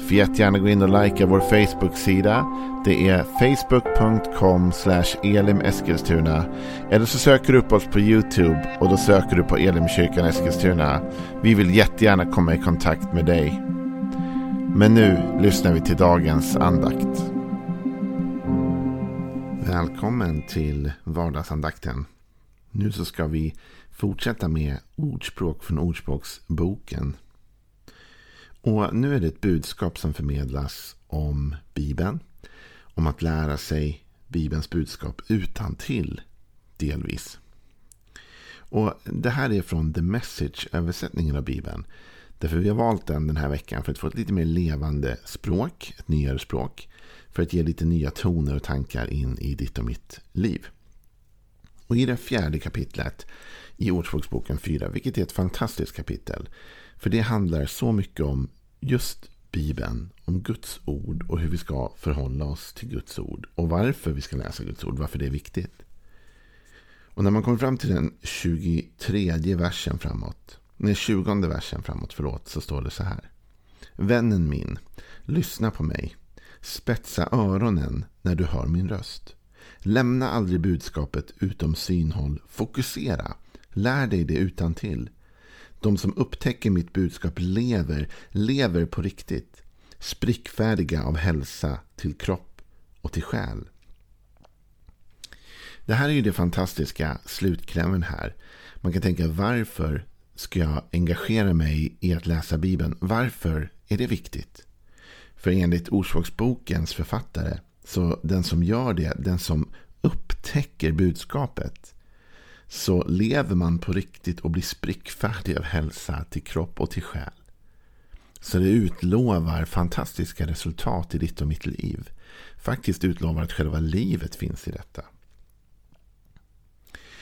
Får jättegärna gå in och likea vår Facebook-sida. Det är facebook.com elimeskilstuna. Eller så söker du upp oss på YouTube och då söker du på Elimkyrkan Eskilstuna. Vi vill jättegärna komma i kontakt med dig. Men nu lyssnar vi till dagens andakt. Välkommen till vardagsandakten. Nu så ska vi fortsätta med ordspråk från Ordspråksboken. Och nu är det ett budskap som förmedlas om Bibeln. Om att lära sig Bibelns budskap utan till delvis. Och Det här är från The Message-översättningen av Bibeln. Därför vi har valt den den här veckan för att få ett lite mer levande språk, ett nyare språk. För att ge lite nya toner och tankar in i ditt och mitt liv. Och i det fjärde kapitlet i Ordspråksboken 4, vilket är ett fantastiskt kapitel. För det handlar så mycket om just Bibeln, om Guds ord och hur vi ska förhålla oss till Guds ord. Och varför vi ska läsa Guds ord, varför det är viktigt. Och när man kommer fram till den 23 versen framåt, nej 20 versen framåt, förlåt, så står det så här. Vännen min, lyssna på mig. Spetsa öronen när du hör min röst. Lämna aldrig budskapet utom synhåll. Fokusera. Lär dig det utan till. De som upptäcker mitt budskap lever, lever på riktigt. Sprickfärdiga av hälsa till kropp och till själ. Det här är ju det fantastiska slutklämmen här. Man kan tänka varför ska jag engagera mig i att läsa Bibeln? Varför är det viktigt? För enligt Ordspråksbokens författare, så den som gör det, den som upptäcker budskapet, så lever man på riktigt och blir sprickfärdig av hälsa till kropp och till själ. Så det utlovar fantastiska resultat i ditt och mitt liv. Faktiskt utlovar att själva livet finns i detta.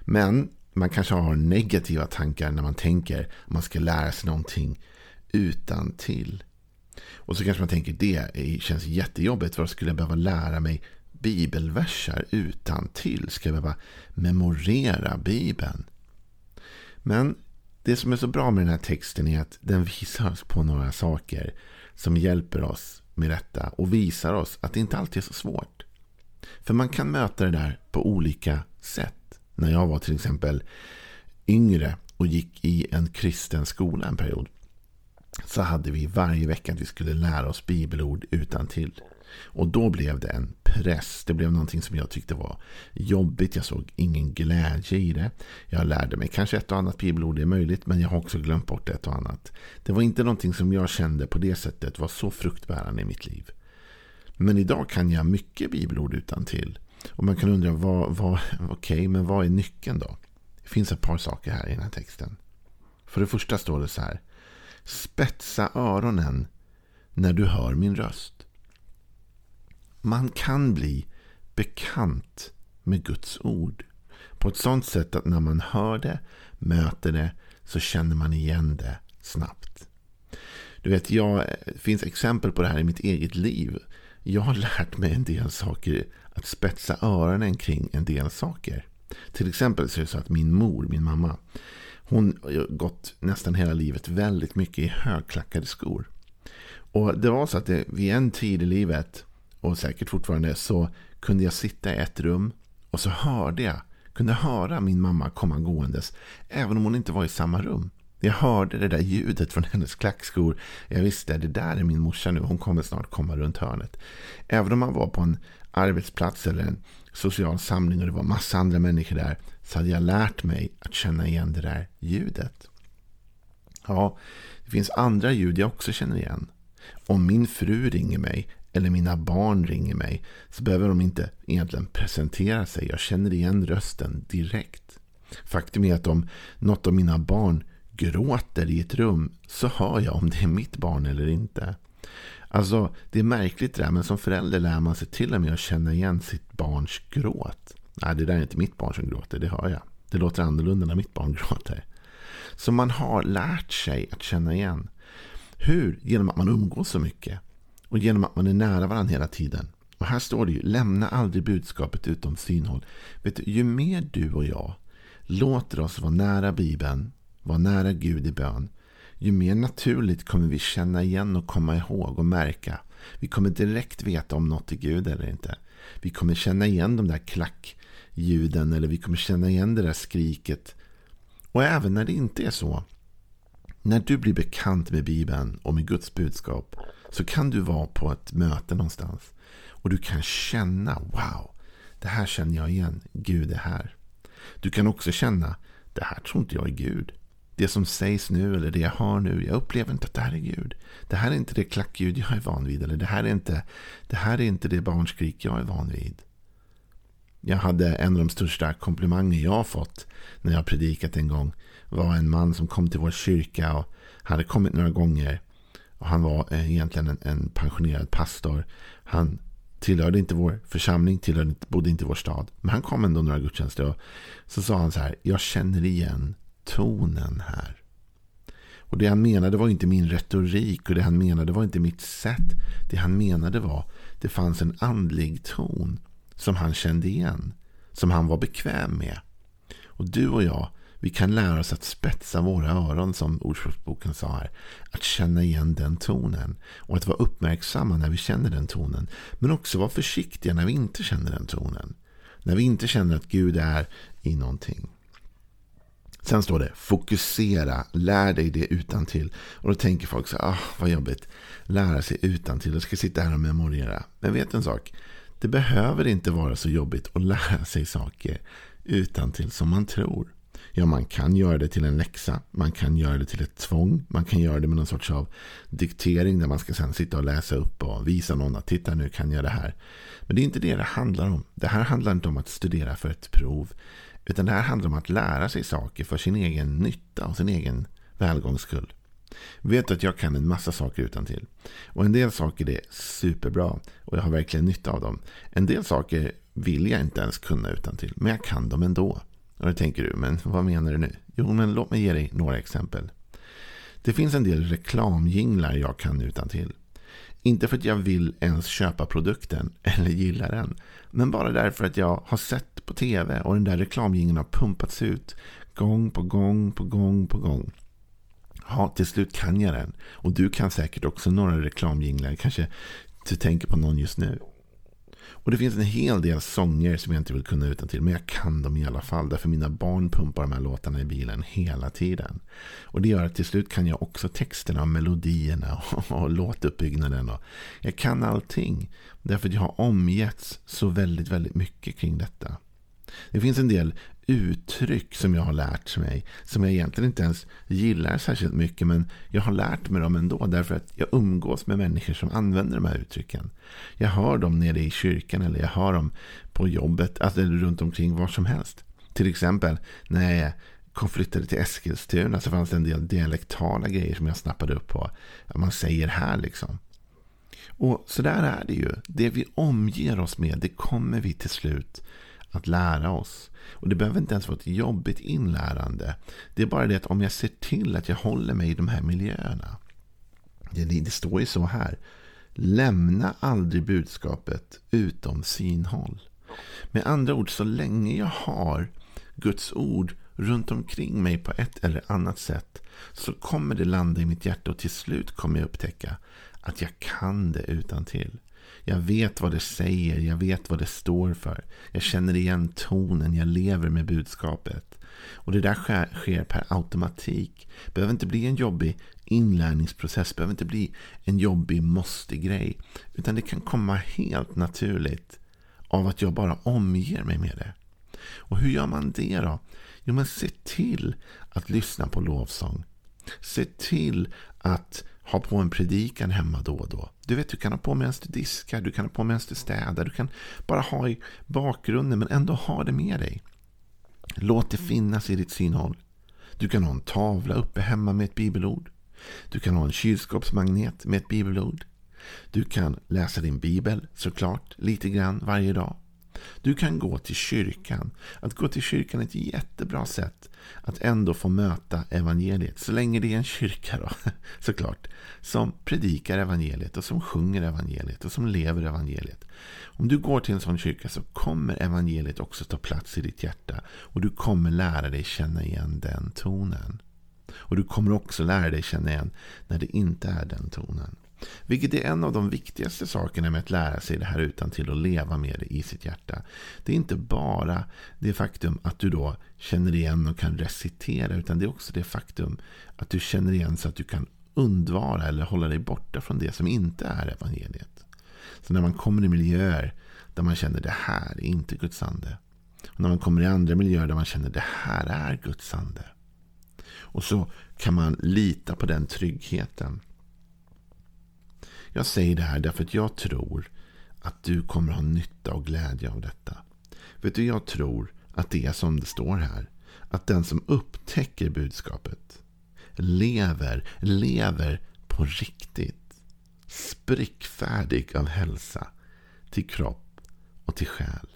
Men man kanske har negativa tankar när man tänker att man ska lära sig någonting utan till. Och så kanske man tänker det känns jättejobbigt. Vad skulle jag behöva lära mig bibelversar utan till? Ska jag behöva memorera bibeln? Men det som är så bra med den här texten är att den visar oss på några saker som hjälper oss med detta och visar oss att det inte alltid är så svårt. För man kan möta det där på olika sätt. När jag var till exempel yngre och gick i en kristen skola en period så hade vi varje vecka att vi skulle lära oss bibelord utan till. Och då blev det en press. Det blev någonting som jag tyckte var jobbigt. Jag såg ingen glädje i det. Jag lärde mig kanske ett och annat bibelord, det är möjligt. Men jag har också glömt bort ett och annat. Det var inte någonting som jag kände på det sättet var så fruktbärande i mitt liv. Men idag kan jag mycket bibelord utan till. Och man kan undra, vad, vad, okej, okay, men vad är nyckeln då? Det finns ett par saker här i den här texten. För det första står det så här. Spetsa öronen när du hör min röst. Man kan bli bekant med Guds ord. På ett sådant sätt att när man hör det, möter det, så känner man igen det snabbt. Du vet, jag, det finns exempel på det här i mitt eget liv. Jag har lärt mig en del saker, att spetsa öronen kring en del saker. Till exempel så är det så att min mor, min mamma, hon har gått nästan hela livet väldigt mycket i högklackade skor. Och det var så att det, vid en tid i livet, och säkert fortfarande, så kunde jag sitta i ett rum och så hörde jag, kunde höra min mamma komma gåendes, även om hon inte var i samma rum. Jag hörde det där ljudet från hennes klackskor. Jag visste, det där är min morsa nu, hon kommer snart komma runt hörnet. Även om man var på en arbetsplats eller en social samling och det var massa andra människor där så hade jag lärt mig att känna igen det där ljudet. Ja, det finns andra ljud jag också känner igen. Om min fru ringer mig eller mina barn ringer mig så behöver de inte egentligen presentera sig. Jag känner igen rösten direkt. Faktum är att om något av mina barn gråter i ett rum så hör jag om det är mitt barn eller inte. Alltså, det är märkligt det där, men som förälder lär man sig till och med att känna igen sitt barns gråt. Nej, det där är inte mitt barn som gråter, det hör jag. Det låter annorlunda när mitt barn gråter. Så man har lärt sig att känna igen. Hur? Genom att man umgås så mycket. Och genom att man är nära varandra hela tiden. Och här står det ju, lämna aldrig budskapet utom synhåll. Vet du, ju mer du och jag låter oss vara nära Bibeln, vara nära Gud i bön, ju mer naturligt kommer vi känna igen och komma ihåg och märka. Vi kommer direkt veta om något är Gud eller inte. Vi kommer känna igen de där klackljuden eller vi kommer känna igen det där skriket. Och även när det inte är så. När du blir bekant med Bibeln och med Guds budskap så kan du vara på ett möte någonstans. Och du kan känna, wow, det här känner jag igen. Gud är här. Du kan också känna, det här tror inte jag är Gud. Det som sägs nu eller det jag hör nu, jag upplever inte att det här är Gud. Det här är inte det klackljud jag är van vid. Eller det här är inte det, här är inte det barnskrik jag är van vid. Jag hade en av de största komplimanger jag fått när jag predikat en gång. var en man som kom till vår kyrka och hade kommit några gånger. Och han var eh, egentligen en, en pensionerad pastor. Han tillhörde inte vår församling, tillhörde, bodde inte i vår stad. Men han kom ändå några gudstjänster. Och så sa han så här, jag känner igen tonen här. Och det han menade var inte min retorik och det han menade var inte mitt sätt. Det han menade var, det fanns en andlig ton som han kände igen. Som han var bekväm med. Och du och jag, vi kan lära oss att spetsa våra öron som Ordspråksboken sa här. Att känna igen den tonen. Och att vara uppmärksamma när vi känner den tonen. Men också vara försiktiga när vi inte känner den tonen. När vi inte känner att Gud är i någonting. Sen står det fokusera, lär dig det utan till. Och då tänker folk så ah, vad jobbigt. Lära sig utan till. Jag ska sitta här och memorera. Men vet en sak. Det behöver inte vara så jobbigt att lära sig saker utan till som man tror. Ja, man kan göra det till en läxa. Man kan göra det till ett tvång. Man kan göra det med någon sorts av diktering där man ska sen sitta och läsa upp och visa någon att titta nu kan jag det här. Men det är inte det det handlar om. Det här handlar inte om att studera för ett prov. Utan det här handlar om att lära sig saker för sin egen nytta och sin egen välgångs skull. Vet att jag kan en massa saker utan till. Och en del saker är superbra och jag har verkligen nytta av dem. En del saker vill jag inte ens kunna utan till, men jag kan dem ändå. Och det tänker du, men vad menar du nu? Jo, men låt mig ge dig några exempel. Det finns en del reklamjinglar jag kan utan till. Inte för att jag vill ens köpa produkten eller gilla den. Men bara därför att jag har sett på tv och den där reklamjingeln har pumpats ut gång på gång på gång på gång. Ja, till slut kan jag den. Och du kan säkert också några reklamjinglar. Kanske du tänker på någon just nu. Och det finns en hel del sånger som jag inte vill kunna utan till Men jag kan dem i alla fall. Därför mina barn pumpar de här låtarna i bilen hela tiden. Och det gör att till slut kan jag också texterna och melodierna och, och låtuppbyggnaden. Och jag kan allting. Därför att jag har omgetts så väldigt, väldigt mycket kring detta. Det finns en del uttryck som jag har lärt mig. Som jag egentligen inte ens gillar särskilt mycket. Men jag har lärt mig dem ändå. Därför att jag umgås med människor som använder de här uttrycken. Jag hör dem nere i kyrkan. Eller jag hör dem på jobbet. Alltså runt omkring var som helst. Till exempel när jag flyttade till Eskilstuna. Så fanns det en del dialektala grejer som jag snappade upp på. Man säger här liksom. Och så där är det ju. Det vi omger oss med. Det kommer vi till slut att lära oss. Och det behöver inte ens vara ett jobbigt inlärande. Det är bara det att om jag ser till att jag håller mig i de här miljöerna. Det, det står ju så här. Lämna aldrig budskapet utom synhåll. Med andra ord, så länge jag har Guds ord runt omkring mig på ett eller annat sätt så kommer det landa i mitt hjärta och till slut kommer jag upptäcka att jag kan det utan till. Jag vet vad det säger, jag vet vad det står för. Jag känner igen tonen, jag lever med budskapet. Och det där sker, sker per automatik. Det behöver inte bli en jobbig inlärningsprocess, det behöver inte bli en jobbig måste-grej. Utan det kan komma helt naturligt av att jag bara omger mig med det. Och hur gör man det då? Jo, men se till att lyssna på lovsång. Se till att ha på en predikan hemma då och då. Du vet, du kan ha på medan du diskar, du kan ha på medan du städar. Du kan bara ha i bakgrunden men ändå ha det med dig. Låt det finnas i ditt synhåll. Du kan ha en tavla uppe hemma med ett bibelord. Du kan ha en kylskåpsmagnet med ett bibelord. Du kan läsa din bibel såklart lite grann varje dag. Du kan gå till kyrkan. Att gå till kyrkan är ett jättebra sätt att ändå få möta evangeliet. Så länge det är en kyrka då, såklart. Som predikar evangeliet och som sjunger evangeliet och som lever evangeliet. Om du går till en sån kyrka så kommer evangeliet också ta plats i ditt hjärta. Och du kommer lära dig känna igen den tonen. Och du kommer också lära dig känna igen när det inte är den tonen. Vilket är en av de viktigaste sakerna med att lära sig det här utan till att leva med det i sitt hjärta. Det är inte bara det faktum att du då känner igen och kan recitera. Utan det är också det faktum att du känner igen så att du kan undvara eller hålla dig borta från det som inte är evangeliet. Så när man kommer i miljöer där man känner det här är inte Guds ande. Och när man kommer i andra miljöer där man känner det här är Guds ande. Och så kan man lita på den tryggheten. Jag säger det här därför att jag tror att du kommer ha nytta och glädje av detta. Vet du, jag tror att det är som det står här. Att den som upptäcker budskapet lever, lever på riktigt. Sprickfärdig av hälsa till kropp och till själ.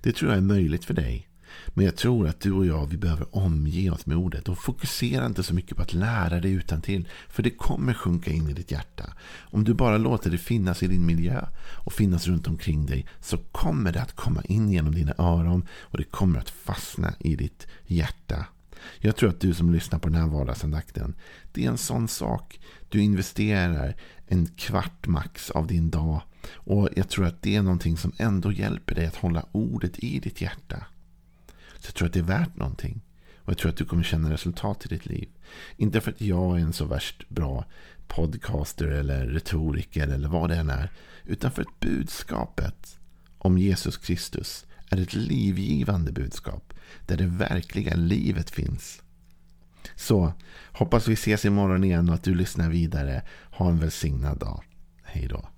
Det tror jag är möjligt för dig men jag tror att du och jag vi behöver omge oss med ordet. Och fokusera inte så mycket på att lära dig utan till, För det kommer sjunka in i ditt hjärta. Om du bara låter det finnas i din miljö och finnas runt omkring dig. Så kommer det att komma in genom dina öron. Och det kommer att fastna i ditt hjärta. Jag tror att du som lyssnar på den här vardagsandakten. Det är en sån sak. Du investerar en kvart max av din dag. Och jag tror att det är någonting som ändå hjälper dig att hålla ordet i ditt hjärta. Så jag tror att det är värt någonting. Och jag tror att du kommer känna resultat i ditt liv. Inte för att jag är en så värst bra podcaster eller retoriker eller vad det än är. Utan för att budskapet om Jesus Kristus är ett livgivande budskap. Där det verkliga livet finns. Så hoppas vi ses imorgon igen och att du lyssnar vidare. Ha en välsignad dag. Hej då.